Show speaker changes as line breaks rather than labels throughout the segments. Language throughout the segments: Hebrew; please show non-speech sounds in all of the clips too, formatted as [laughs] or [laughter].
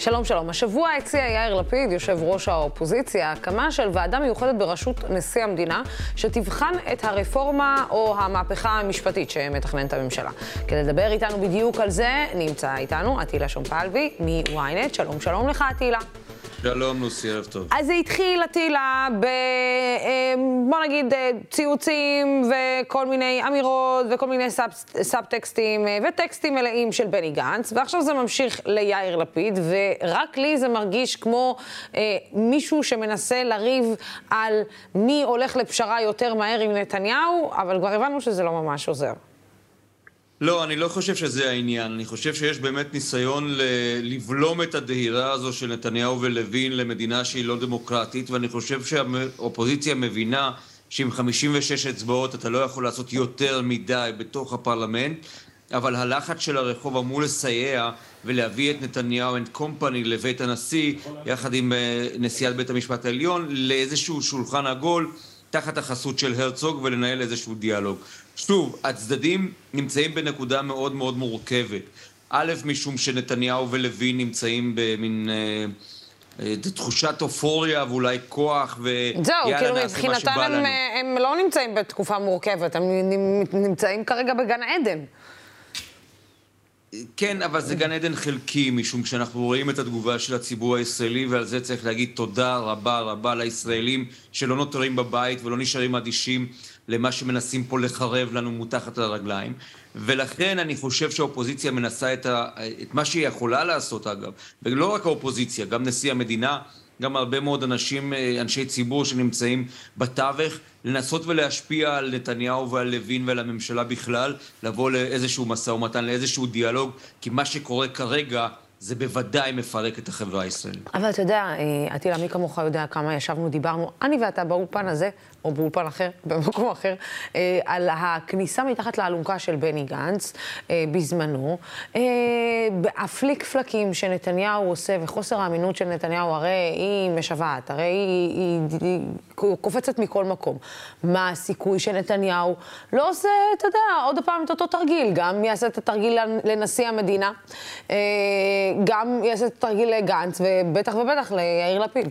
שלום, שלום. השבוע הציע יאיר לפיד, יושב ראש האופוזיציה, הקמה של ועדה מיוחדת בראשות נשיא המדינה, שתבחן את הרפורמה או המהפכה המשפטית שמתכננת הממשלה. כדי לדבר איתנו בדיוק על זה, נמצא איתנו עטילה שומפלבי מ-ynet. שלום, שלום לך, עטילה.
שלום, לוסי, ערב טוב.
אז זה התחיל, עטילה, ב... אה, בוא נגיד אה, ציוצים וכל מיני אמירות וכל מיני סאב, סאב-טקסטים אה, וטקסטים מלאים של בני גנץ, ועכשיו זה ממשיך ליאיר לפיד, ורק לי זה מרגיש כמו אה, מישהו שמנסה לריב על מי הולך לפשרה יותר מהר עם נתניהו, אבל כבר הבנו שזה לא ממש עוזר.
לא, אני לא חושב שזה העניין. אני חושב שיש באמת ניסיון לבלום את הדהירה הזו של נתניהו ולוין למדינה שהיא לא דמוקרטית, ואני חושב שהאופוזיציה מבינה שעם 56 אצבעות אתה לא יכול לעשות יותר מדי בתוך הפרלמנט, אבל הלחץ של הרחוב אמור לסייע ולהביא את נתניהו and company לבית הנשיא, יחד עם אה, נשיאת בית המשפט העליון, לאיזשהו שולחן עגול. תחת החסות של הרצוג ולנהל איזשהו דיאלוג. שוב, הצדדים נמצאים בנקודה מאוד מאוד מורכבת. א', משום שנתניהו ולוין נמצאים במין... אה, אה, תחושת אופוריה ואולי כוח ויאללה
זהו, כאילו מבחינתם הם, הם לא נמצאים בתקופה מורכבת, הם נמצאים כרגע בגן עדן.
כן, אבל זה גן עדן חלקי, משום שאנחנו רואים את התגובה של הציבור הישראלי, ועל זה צריך להגיד תודה רבה רבה לישראלים שלא נותרים בבית ולא נשארים אדישים למה שמנסים פה לחרב לנו מתחת לרגליים. ולכן אני חושב שהאופוזיציה מנסה את, ה... את מה שהיא יכולה לעשות, אגב. ולא רק האופוזיציה, גם נשיא המדינה, גם הרבה מאוד אנשים, אה, אנשי ציבור שנמצאים בתווך, לנסות ולהשפיע על נתניהו ועל לוין ועל הממשלה בכלל, לבוא לאיזשהו משא ומתן, לאיזשהו דיאלוג, כי מה שקורה כרגע זה בוודאי מפרק את החברה הישראלית.
אבל אתה יודע, עטילה, אה, מי כמוך יודע כמה ישבנו, דיברנו, אני ואתה באולפן הזה, או באולפן אחר, [laughs] במקום אחר, אה, על הכניסה מתחת לאלונקה של בני גנץ אה, בזמנו. הפליק פלקים שנתניהו עושה וחוסר האמינות של נתניהו, הרי היא משוועת, הרי היא, היא, היא, היא קופצת מכל מקום. מה הסיכוי שנתניהו לא עושה, אתה יודע, עוד פעם את אותו תרגיל, גם יעשה את התרגיל לנשיא המדינה. גם יעשה את התרגיל לגנץ, ובטח ובטח ליאיר לפיד.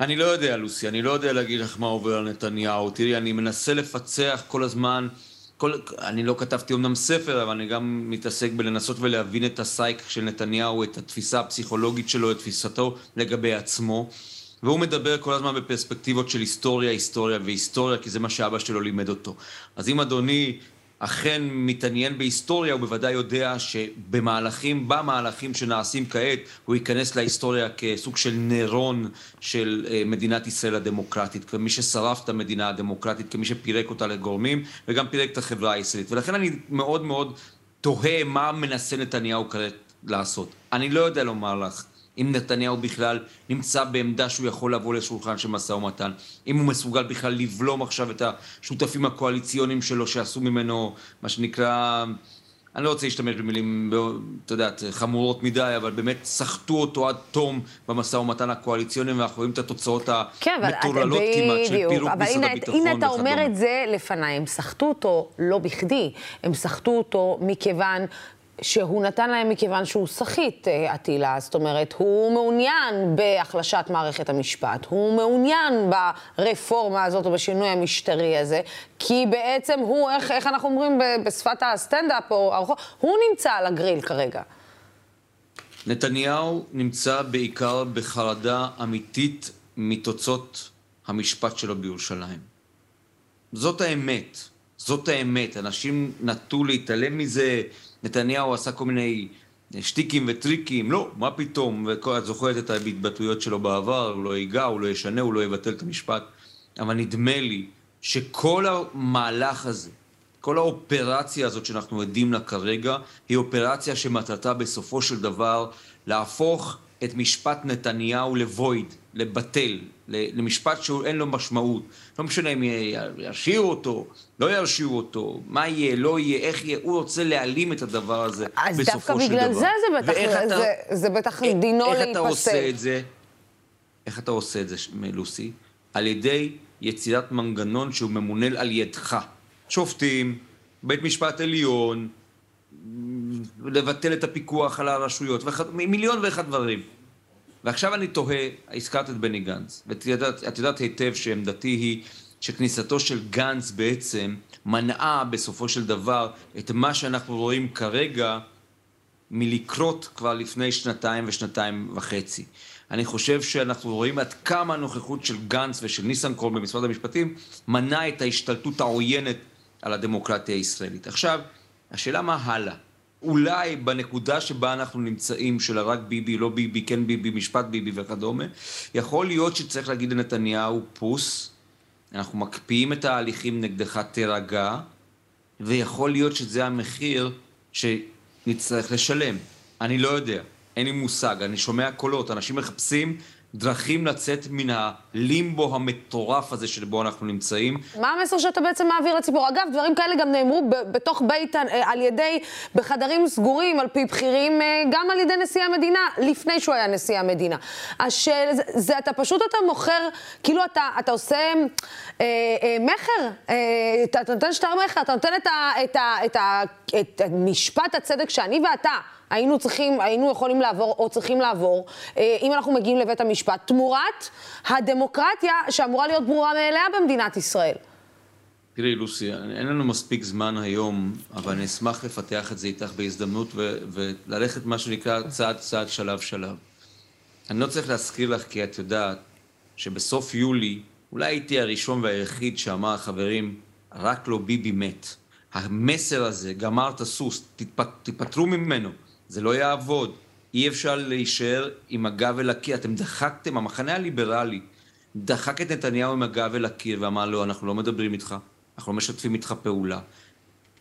אני לא יודע, לוסי, אני לא יודע להגיד לך מה עובר על נתניהו. תראי, אני מנסה לפצח כל הזמן, כל, אני לא כתבתי אמנם ספר, אבל אני גם מתעסק בלנסות ולהבין את הסייק של נתניהו, את התפיסה הפסיכולוגית שלו, את תפיסתו לגבי עצמו. והוא מדבר כל הזמן בפרספקטיבות של היסטוריה, היסטוריה והיסטוריה, כי זה מה שאבא שלו לימד אותו. אז אם אדוני אכן מתעניין בהיסטוריה, הוא בוודאי יודע שבמהלכים, במהלכים שנעשים כעת, הוא ייכנס להיסטוריה כסוג של נירון של אה, מדינת ישראל הדמוקרטית, כמי ששרף את המדינה הדמוקרטית, כמי שפירק אותה לגורמים, וגם פירק את החברה הישראלית. ולכן אני מאוד מאוד תוהה מה מנסה נתניהו כעת לעשות. אני לא יודע לומר לך. אם נתניהו בכלל נמצא בעמדה שהוא יכול לבוא לשולחן של משא ומתן, אם הוא מסוגל בכלל לבלום עכשיו את השותפים הקואליציוניים שלו שעשו ממנו מה שנקרא, אני לא רוצה להשתמש במילים, אתה יודע, חמורות מדי, אבל באמת סחטו אותו עד תום במשא ומתן הקואליציוני, ואנחנו רואים את התוצאות
כן,
המטורללות
אבל,
כמעט של פירוק משרד הביטחון
וכדומה. הנה אתה אומר את זה לפניי, הם סחטו אותו לא בכדי, הם סחטו אותו מכיוון שהוא נתן להם מכיוון שהוא סחיט, עטילה. אה, זאת אומרת, הוא מעוניין בהחלשת מערכת המשפט, הוא מעוניין ברפורמה הזאת או בשינוי המשטרי הזה, כי בעצם הוא, איך, איך אנחנו אומרים בשפת הסטנדאפ או הרחוב, הוא נמצא על הגריל כרגע.
נתניהו נמצא בעיקר בחרדה אמיתית מתוצאות המשפט שלו בירושלים. זאת האמת, זאת האמת. אנשים נטו להתעלם מזה, נתניהו עשה כל מיני שטיקים וטריקים, לא, מה פתאום, ואת זוכרת את ההתבטאויות שלו בעבר, הוא לא ייגע, הוא לא ישנה, הוא לא יבטל את המשפט, אבל נדמה לי שכל המהלך הזה, כל האופרציה הזאת שאנחנו עדים לה כרגע, היא אופרציה שמטרתה בסופו של דבר להפוך את משפט נתניהו לבויד, לבטל, למשפט שאין לו משמעות. לא משנה אם ירשיעו אותו, לא ירשיעו אותו, מה יהיה, לא יהיה, איך יהיה, הוא רוצה להעלים את הדבר הזה בסופו של דבר. אז דווקא
בגלל זה זה בטח, זה, אתה, זה בטח איך, דינו להיפסק.
איך אתה עושה את זה? איך אתה עושה את זה, לוסי? על ידי יצירת מנגנון שהוא ממונה על ידך. שופטים, בית משפט עליון, לבטל את הפיקוח על הרשויות, מיליון ואחד דברים. ועכשיו אני תוהה, הזכרת את בני גנץ, ואת יודעת, יודעת היטב שעמדתי היא שכניסתו של גנץ בעצם מנעה בסופו של דבר את מה שאנחנו רואים כרגע מלקרות כבר לפני שנתיים ושנתיים וחצי. אני חושב שאנחנו רואים עד כמה הנוכחות של גנץ ושל ניסנקורן במשרד המשפטים מנעה את ההשתלטות העוינת על הדמוקרטיה הישראלית. עכשיו, השאלה מה הלאה. אולי בנקודה שבה אנחנו נמצאים, של הרק ביבי, לא ביבי, כן ביבי, משפט ביבי וכדומה, יכול להיות שצריך להגיד לנתניהו, פוס, אנחנו מקפיאים את ההליכים נגדך, תירגע, ויכול להיות שזה המחיר שנצטרך לשלם. אני לא יודע, אין לי מושג, אני שומע קולות, אנשים מחפשים דרכים לצאת מן הלימבו המטורף הזה שבו אנחנו נמצאים.
מה המסר שאתה בעצם מעביר לציבור? אגב, דברים כאלה גם נאמרו בתוך בית, אה, על ידי, בחדרים סגורים, על פי בכירים, אה, גם על ידי נשיא המדינה, לפני שהוא היה נשיא המדינה. השאלה, זה, זה אתה פשוט, אתה מוכר, כאילו אתה, אתה עושה אה, אה, מכר, אה, אתה, נותן שטר מכר, אתה נותן את, ה, את, את, ה, את, את משפט הצדק שאני ואתה. היינו צריכים, היינו יכולים לעבור או צריכים לעבור, אה, אם אנחנו מגיעים לבית המשפט, תמורת הדמוקרטיה שאמורה להיות ברורה מאליה במדינת ישראל.
תראי, לוסי, אין לנו מספיק זמן היום, אבל אני אשמח לפתח את זה איתך בהזדמנות ו- וללכת, מה שנקרא, צעד צעד, שלב שלב. אני לא צריך להזכיר לך, כי את יודעת שבסוף יולי, אולי הייתי הראשון והיחיד שאמר, חברים, רק לא ביבי מת. המסר הזה, גמר את הסוס, תיפטרו ממנו. זה לא יעבוד. אי אפשר להישאר עם הגב אל הקיר. אתם דחקתם, המחנה הליברלי דחק את נתניהו עם הגב אל הקיר ואמר לו, אנחנו לא מדברים איתך, אנחנו לא משתפים איתך פעולה.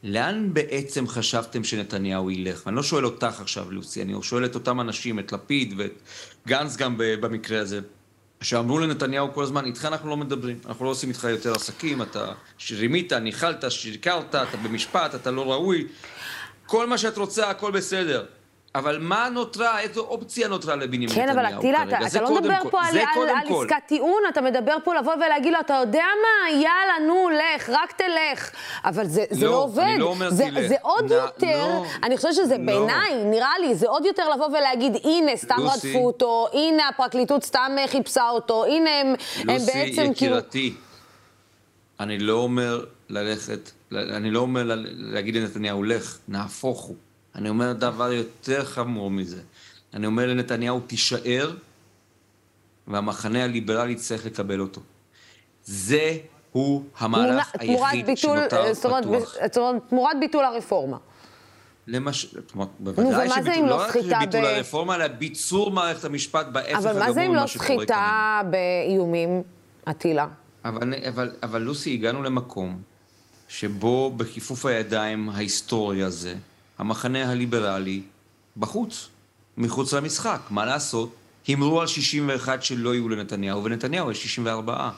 לאן בעצם חשבתם שנתניהו ילך? ואני לא שואל אותך עכשיו, לוסי, אני שואל את אותם אנשים, את לפיד ואת גנץ גם במקרה הזה, שאמרו לנתניהו כל הזמן, איתך אנחנו לא מדברים, אנחנו לא עושים איתך יותר עסקים, אתה רימית, ניחלת, שיקרת, אתה במשפט, אתה לא ראוי, כל מה שאת רוצה, הכל בסדר. אבל מה נותרה, איזו אופציה נותרה לבנימין נתניהו
כרגע? כן, אבל אטילה, אתה, אתה לא מדבר כל. פה על, על, על עסקת טיעון, אתה מדבר פה לבוא ולהגיד לו, אתה יודע מה, יאללה, נו, לך, רק תלך. אבל זה לא, זה לא עובד. אני
לא אומר
זה,
תלך.
זה עוד נ, יותר, לא, אני חושבת שזה לא. בעיניי, נראה לי, זה עוד יותר לבוא ולהגיד, הנה, סתם לוסי, רדפו אותו, הנה, הפרקליטות סתם אה, חיפשה אותו, הנה, הם, הם בעצם
כאילו... לוסי, יקירתי, אני לא אומר ללכת, אני לא אומר להגיד לנתניהו, לך, נהפוך הוא. אני אומר דבר יותר חמור מזה. אני אומר לנתניהו, תישאר, והמחנה הליברלי יצטרך לקבל אותו. זה הוא המהלך היחיד ביטול, שנותר אה, פתוח.
זאת אומרת, תמורת ביטול הרפורמה.
למשל, בוודאי שביטול, לא, לא רק ביטול ב... הרפורמה, אלא ביצור מערכת המשפט בהפך הגמור
ממה שקורה כאן. אבל מה זה אם לא סחיטה באיומים, אטילה?
אבל, אבל, אבל לוסי, הגענו למקום שבו בכיפוף הידיים ההיסטורי הזה, המחנה הליברלי בחוץ, מחוץ למשחק. מה לעשות? הימרו על 61 שלא יהיו לנתניהו, ונתניהו יש 64.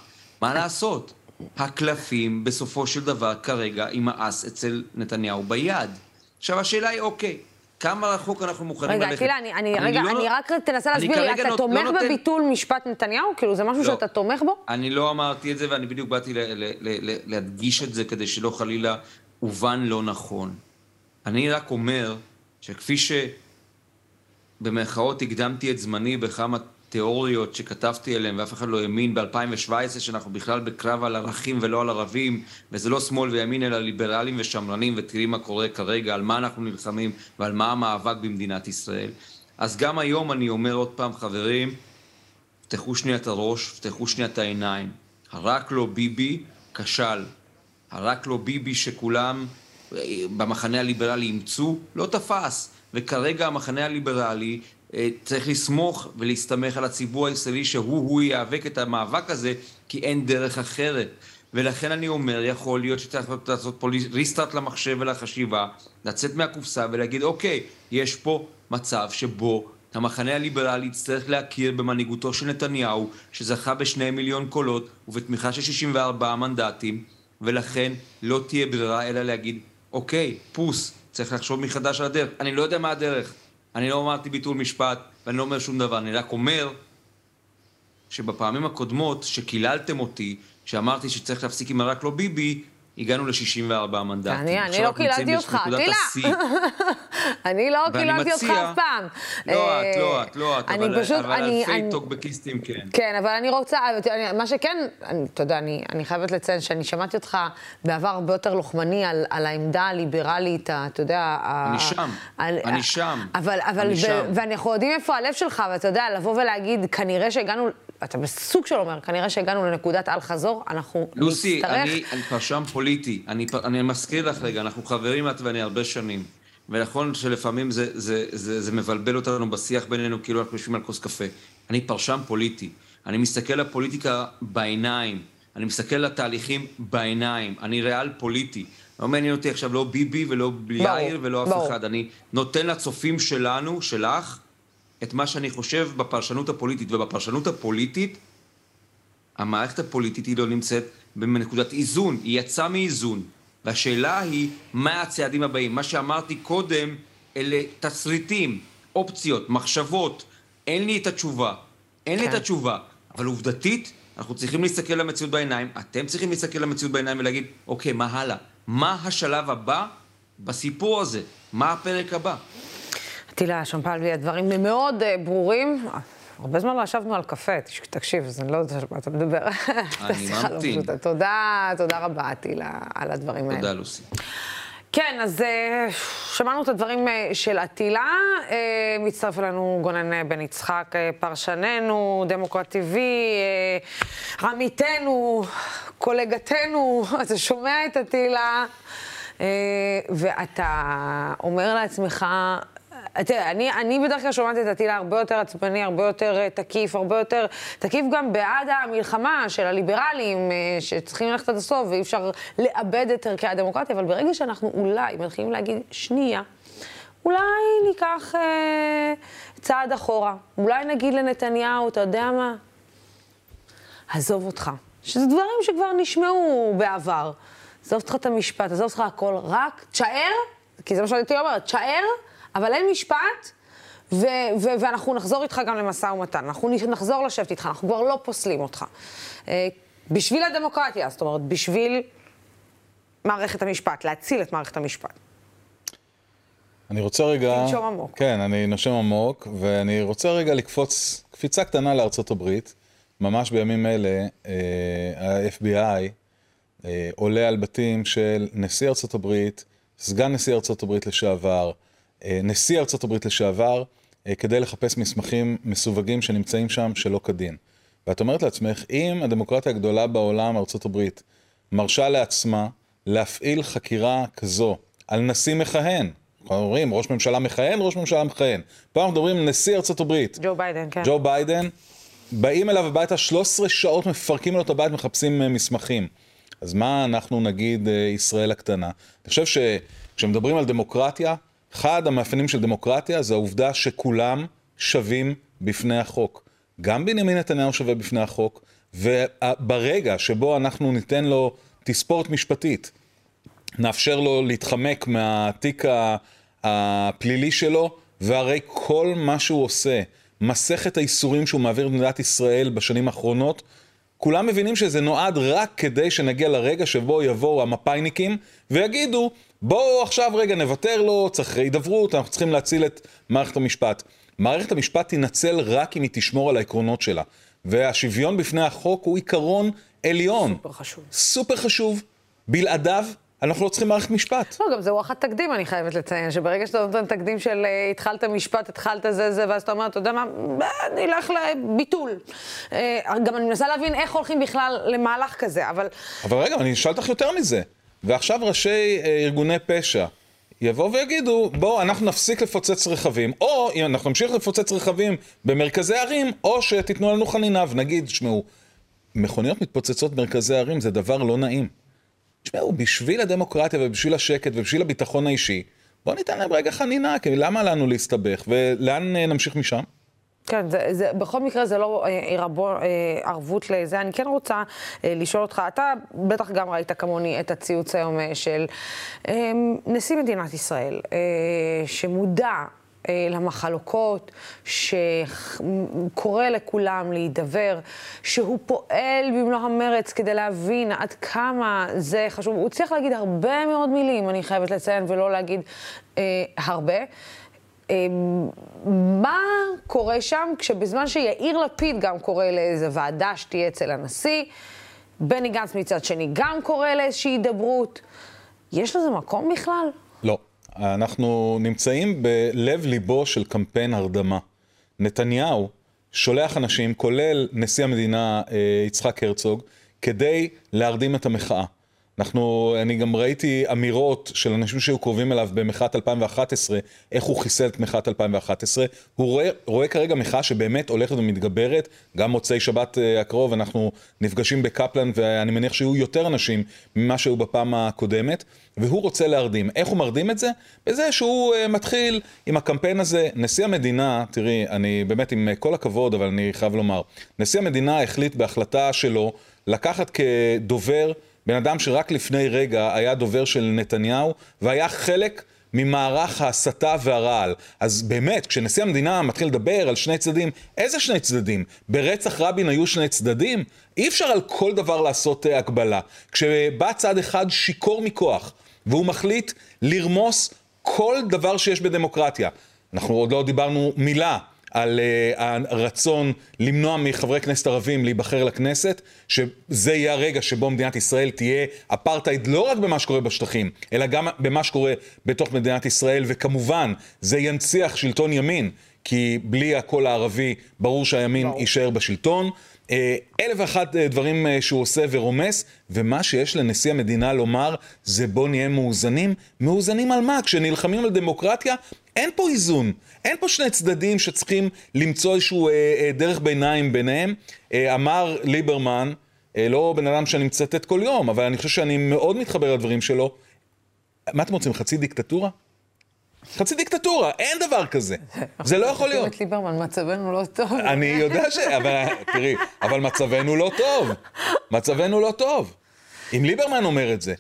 מה לעשות? הקלפים בסופו של דבר כרגע עם האס אצל נתניהו ביד. עכשיו השאלה היא, אוקיי, כמה רחוק אנחנו מוכנים
רגע,
ללכת?
רגע, אני, אני, רגע, לא, אני רק תנסה להסביר לי, אתה לא, תומך לא נותן... בביטול משפט נתניהו? כאילו, זה משהו לא, שאתה תומך בו?
אני לא אמרתי את זה, ואני בדיוק באתי ל, ל, ל, ל, להדגיש את זה, כדי שלא חלילה הובן לא נכון. אני רק אומר שכפי שבמרכאות הקדמתי את זמני בכמה תיאוריות שכתבתי עליהן ואף אחד לא האמין ב-2017 שאנחנו בכלל בקרב על ערכים ולא על ערבים וזה לא שמאל וימין אלא ליברלים ושמרנים ותראי מה קורה כרגע, על מה אנחנו נלחמים ועל מה המאבק במדינת ישראל. אז גם היום אני אומר עוד פעם, חברים, פתחו שנייה את הראש, פתחו שנייה את העיניים. הרק לא ביבי כשל. הרק לא ביבי שכולם במחנה הליברלי אימצו, לא תפס. וכרגע המחנה הליברלי אה, צריך לסמוך ולהסתמך על הציבור הישראלי שהוא-הוא ייאבק את המאבק הזה, כי אין דרך אחרת. ולכן אני אומר, יכול להיות שצריך לעשות פה ריסטארט למחשב ולחשיבה, לצאת מהקופסה ולהגיד, אוקיי, יש פה מצב שבו המחנה הליברלי יצטרך להכיר במנהיגותו של נתניהו, שזכה בשני מיליון קולות ובתמיכה של 64 מנדטים, ולכן לא תהיה ברירה אלא להגיד, אוקיי, פוס, צריך לחשוב מחדש על הדרך. אני לא יודע מה הדרך. אני לא אמרתי ביטול משפט, ואני לא אומר שום דבר. אני רק אומר שבפעמים הקודמות, שקיללתם אותי, שאמרתי שצריך להפסיק עם הרק לא ביבי, הגענו ל-64 מנדטים.
אני, [laughs] אני לא קיללתי אותך, טילה. אני לא קיללתי אותך אף פעם.
לא את, לא את, לא את, אבל, פשוט, אבל אני, אלפי אני, טוקבקיסטים כן.
כן, אבל אני רוצה, מה שכן, אני, אתה יודע, אני, אני חייבת לציין שאני שמעתי אותך בעבר הרבה יותר לוחמני על, על העמדה הליברלית, אתה יודע...
אני שם, על, אני שם.
אבל, אבל, אני ו, שם. ואנחנו יודעים איפה הלב שלך, ואתה יודע, לבוא ולהגיד, כנראה שהגענו... אתה בסוג של אומר, כנראה שהגענו לנקודת אל-חזור, אנחנו
לוסי, נצטרך... לוסי, אני, אני פרשם פוליטי. אני, אני מזכיר לך רגע, אנחנו חברים את ואני הרבה שנים. ונכון שלפעמים זה, זה, זה, זה מבלבל אותנו בשיח בינינו, כאילו אנחנו יושבים על כוס קפה. אני פרשן פוליטי. אני מסתכל לפוליטיקה בעיניים. אני מסתכל לתהליכים בעיניים. אני ריאל פוליטי. לא מעניין אותי עכשיו לא ביבי ולא יאיר ולא אף אחד. אני נותן לצופים שלנו, שלך, את מה שאני חושב בפרשנות הפוליטית. ובפרשנות הפוליטית, המערכת הפוליטית היא לא נמצאת בנקודת איזון, היא יצאה מאיזון. והשאלה היא, מה הצעדים הבאים? מה שאמרתי קודם, אלה תסריטים, אופציות, מחשבות. אין לי את התשובה. אין כן. לי את כן. התשובה. אבל עובדתית, אנחנו צריכים להסתכל למציאות בעיניים, אתם צריכים להסתכל למציאות בעיניים ולהגיד, אוקיי, מה הלאה? מה השלב הבא בסיפור הזה? מה הפרק הבא?
טילה שמפלבי, הדברים מאוד uh, ברורים. הרבה זמן לא ישבנו על קפה, תקשיב, אני לא יודעת מה אתה מדבר.
אני [laughs] לא ממתין.
תודה, תודה רבה, טילה, על הדברים האלה.
תודה, לוסי.
כן, אז uh, שמענו את הדברים uh, של עטילה. מצטרף אלינו גונן בן יצחק, פרשננו, דמוקרט TV, עמיתנו, קולגתנו. [laughs] אתה שומע את עטילה, ואתה אומר לעצמך, תראה, אני, אני בדרך כלל שומעת את עטילה הרבה יותר עצבני, הרבה יותר אה, תקיף, הרבה יותר תקיף גם בעד המלחמה של הליברלים, אה, שצריכים ללכת עד הסוף ואי אפשר לאבד את ערכי הדמוקרטיה, אבל ברגע שאנחנו אולי מתחילים להגיד, שנייה, אולי ניקח אה, צעד אחורה, אולי נגיד לנתניהו, אתה יודע מה? עזוב אותך. שזה דברים שכבר נשמעו בעבר. עזוב אותך את המשפט, עזוב אותך הכל, רק תשאר, כי זה מה שהייתי אומרת, תשאר אבל אין משפט, ו- ו- ואנחנו נחזור איתך גם למשא ומתן. אנחנו נחזור לשבת איתך, אנחנו כבר לא פוסלים אותך. אה, בשביל הדמוקרטיה, זאת אומרת, בשביל מערכת המשפט, להציל את מערכת המשפט.
אני רוצה רגע...
נשום עמוק.
כן, אני נושם עמוק, ואני רוצה רגע לקפוץ קפיצה קטנה לארצות הברית. ממש בימים אלה, אה, ה-FBI אה, עולה על בתים של נשיא ארצות הברית, סגן נשיא ארצות הברית לשעבר, נשיא ארצות הברית לשעבר, אה, כדי לחפש מסמכים מסווגים שנמצאים שם שלא כדין. ואת אומרת לעצמך, אם הדמוקרטיה הגדולה בעולם, ארצות הברית, מרשה לעצמה להפעיל חקירה כזו על נשיא מכהן, אנחנו אומרים ראש ממשלה מכהן, ראש ממשלה מכהן. פה אנחנו מדברים נשיא ארצות הברית.
ג'ו ביידן, כן.
ג'ו ביידן, באים אליו הביתה 13 שעות, מפרקים לו את הבית, מחפשים אה, מסמכים. אז מה אנחנו נגיד ישראל הקטנה? אני חושב שכשמדברים על דמוקרטיה, אחד המאפיינים של דמוקרטיה זה העובדה שכולם שווים בפני החוק. גם בנימין נתניהו שווה בפני החוק, וברגע שבו אנחנו ניתן לו תספורת משפטית, נאפשר לו להתחמק מהתיק הפלילי שלו, והרי כל מה שהוא עושה, מסכת האיסורים שהוא מעביר במדינת ישראל בשנים האחרונות, כולם מבינים שזה נועד רק כדי שנגיע לרגע שבו יבואו המפאיניקים ויגידו, בואו עכשיו רגע נוותר לו, צריך הידברות, אנחנו צריכים להציל את מערכת המשפט. מערכת המשפט תנצל רק אם היא תשמור על העקרונות שלה. והשוויון בפני החוק הוא עיקרון עליון.
סופר חשוב.
סופר חשוב. בלעדיו אנחנו לא צריכים מערכת משפט.
לא, גם זה וואחד תקדים, אני חייבת לציין, שברגע שאתה נותן תקדים של uh, התחלת משפט, התחלת זה זה, ואז אתה אומר, אתה יודע מה, נלך לביטול. Uh, גם אני מנסה להבין איך הולכים בכלל למהלך כזה, אבל...
אבל רגע, אני אשאל אותך יותר מזה. ועכשיו ראשי uh, ארגוני פשע יבואו ויגידו, בואו, אנחנו נפסיק לפוצץ רכבים, או אם אנחנו נמשיך לפוצץ רכבים במרכזי ערים, או שתיתנו לנו חנינה ונגיד, שמעו, מכוניות מתפוצצות במרכזי ערים זה דבר לא נעים. תשמעו, בשביל הדמוקרטיה ובשביל השקט ובשביל הביטחון האישי, בואו ניתן להם רגע חנינה, כי למה לנו להסתבך, ולאן אה, נמשיך משם?
כן, זה, זה, בכל מקרה זה לא אה, רבו, אה, ערבות לזה. אני כן רוצה אה, לשאול אותך, אתה בטח גם ראית כמוני את הציוץ היום אה, של אה, נשיא מדינת ישראל, אה, שמודע אה, למחלוקות, שקורא לכולם להידבר, שהוא פועל במלוא המרץ כדי להבין עד כמה זה חשוב. הוא הצליח להגיד הרבה מאוד מילים, אני חייבת לציין, ולא להגיד אה, הרבה. אה, מה קורה שם כשבזמן שיאיר לפיד גם קורא לאיזה ועדה שתהיה אצל הנשיא, בני גנץ מצד שני גם קורא לאיזושהי הידברות, יש לזה מקום בכלל?
לא. אנחנו נמצאים בלב ליבו של קמפיין הרדמה. נתניהו שולח אנשים, כולל נשיא המדינה אה, יצחק הרצוג, כדי להרדים את המחאה. אנחנו, אני גם ראיתי אמירות של אנשים שהיו קרובים אליו במחאת 2011, איך הוא חיסל את מחאת 2011. הוא רואה, רואה כרגע מחאה שבאמת הולכת ומתגברת, גם מוצאי שבת uh, הקרוב אנחנו נפגשים בקפלן ואני מניח שיהיו יותר אנשים ממה שהיו בפעם הקודמת, והוא רוצה להרדים. איך הוא מרדים את זה? בזה שהוא uh, מתחיל עם הקמפיין הזה. נשיא המדינה, תראי, אני באמת עם כל הכבוד, אבל אני חייב לומר, נשיא המדינה החליט בהחלטה שלו לקחת כדובר בן אדם שרק לפני רגע היה דובר של נתניהו והיה חלק ממערך ההסתה והרעל. אז באמת, כשנשיא המדינה מתחיל לדבר על שני צדדים, איזה שני צדדים? ברצח רבין היו שני צדדים? אי אפשר על כל דבר לעשות uh, הקבלה. כשבא צד אחד שיכור מכוח, והוא מחליט לרמוס כל דבר שיש בדמוקרטיה. אנחנו עוד לא דיברנו מילה על uh, הרצון למנוע מחברי כנסת ערבים להיבחר לכנסת, שזה יהיה הרגע שבו מדינת ישראל תהיה אפרטהייד לא רק במה שקורה בשטחים, אלא גם במה שקורה בתוך מדינת ישראל, וכמובן זה ינציח שלטון ימין, כי בלי הקול הערבי ברור שהימין יישאר בשלטון. אה, אלף ואחת אה, דברים שהוא עושה ורומס, ומה שיש לנשיא המדינה לומר זה בוא נהיה מאוזנים. מאוזנים על מה? כשנלחמים על דמוקרטיה, אין פה איזון. אין פה שני צדדים שצריכים למצוא איזשהו אה, אה, דרך ביניים ביניהם. אה, אמר ליברמן, אה, לא בן אדם שאני מצטט כל יום, אבל אני חושב שאני מאוד מתחבר לדברים שלו. מה אתם רוצים, חצי דיקטטורה? חצי דיקטטורה, אין דבר כזה. זה לא יכול להיות. [laughs]
את ליברמן, מצבנו לא טוב.
אני יודע ש... אבל תראי, אבל מצבנו לא טוב. מצבנו לא טוב. אם ליברמן אומר את זה,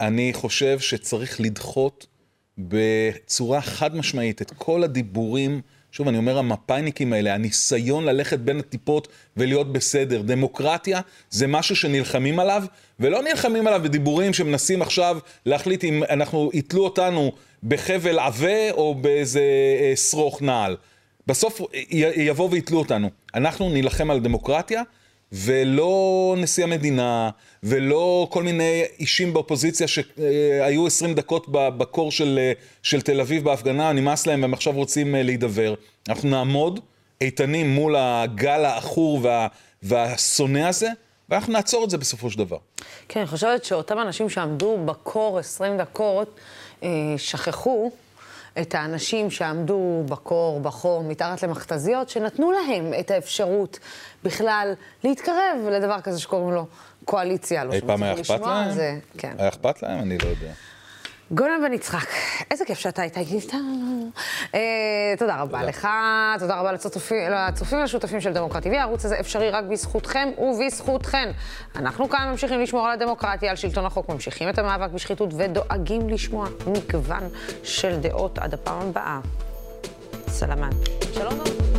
אני חושב שצריך לדחות בצורה חד משמעית את כל הדיבורים, שוב אני אומר המפאיניקים האלה, הניסיון ללכת בין הטיפות ולהיות בסדר. דמוקרטיה זה משהו שנלחמים עליו, ולא נלחמים עליו בדיבורים שמנסים עכשיו להחליט אם אנחנו, יתלו אותנו בחבל עבה או באיזה אה, שרוך נעל. בסוף יבואו ויתלו אותנו. אנחנו נילחם על דמוקרטיה, ולא נשיא המדינה, ולא כל מיני אישים באופוזיציה שהיו 20 דקות בקור של, של תל אביב בהפגנה, נמאס להם והם עכשיו רוצים אה, להידבר. אנחנו נעמוד איתנים מול הגל העכור וה, והשונא הזה, ואנחנו נעצור את זה בסופו של דבר.
כן, אני חושבת שאותם אנשים שעמדו בקור 20 דקות, אה, שכחו את האנשים שעמדו בקור, בחור, מתחת למכתזיות, שנתנו להם את האפשרות בכלל להתקרב לדבר כזה שקוראים לו קואליציה.
לא אי פעם היה אכפת להם? זה, כן. היה אכפת להם? אני לא יודע.
גולן בן יצחק, איזה כיף שאתה איתנו. אה, תודה רבה לך, תודה רבה לצופים ולשותפים של דמוקרטי. הערוץ הזה אפשרי רק בזכותכם ובזכותכן. אנחנו כאן ממשיכים לשמור על הדמוקרטיה, על שלטון החוק, ממשיכים את המאבק בשחיתות ודואגים לשמוע מגוון של דעות עד הפעם הבאה. סלמן. שלום.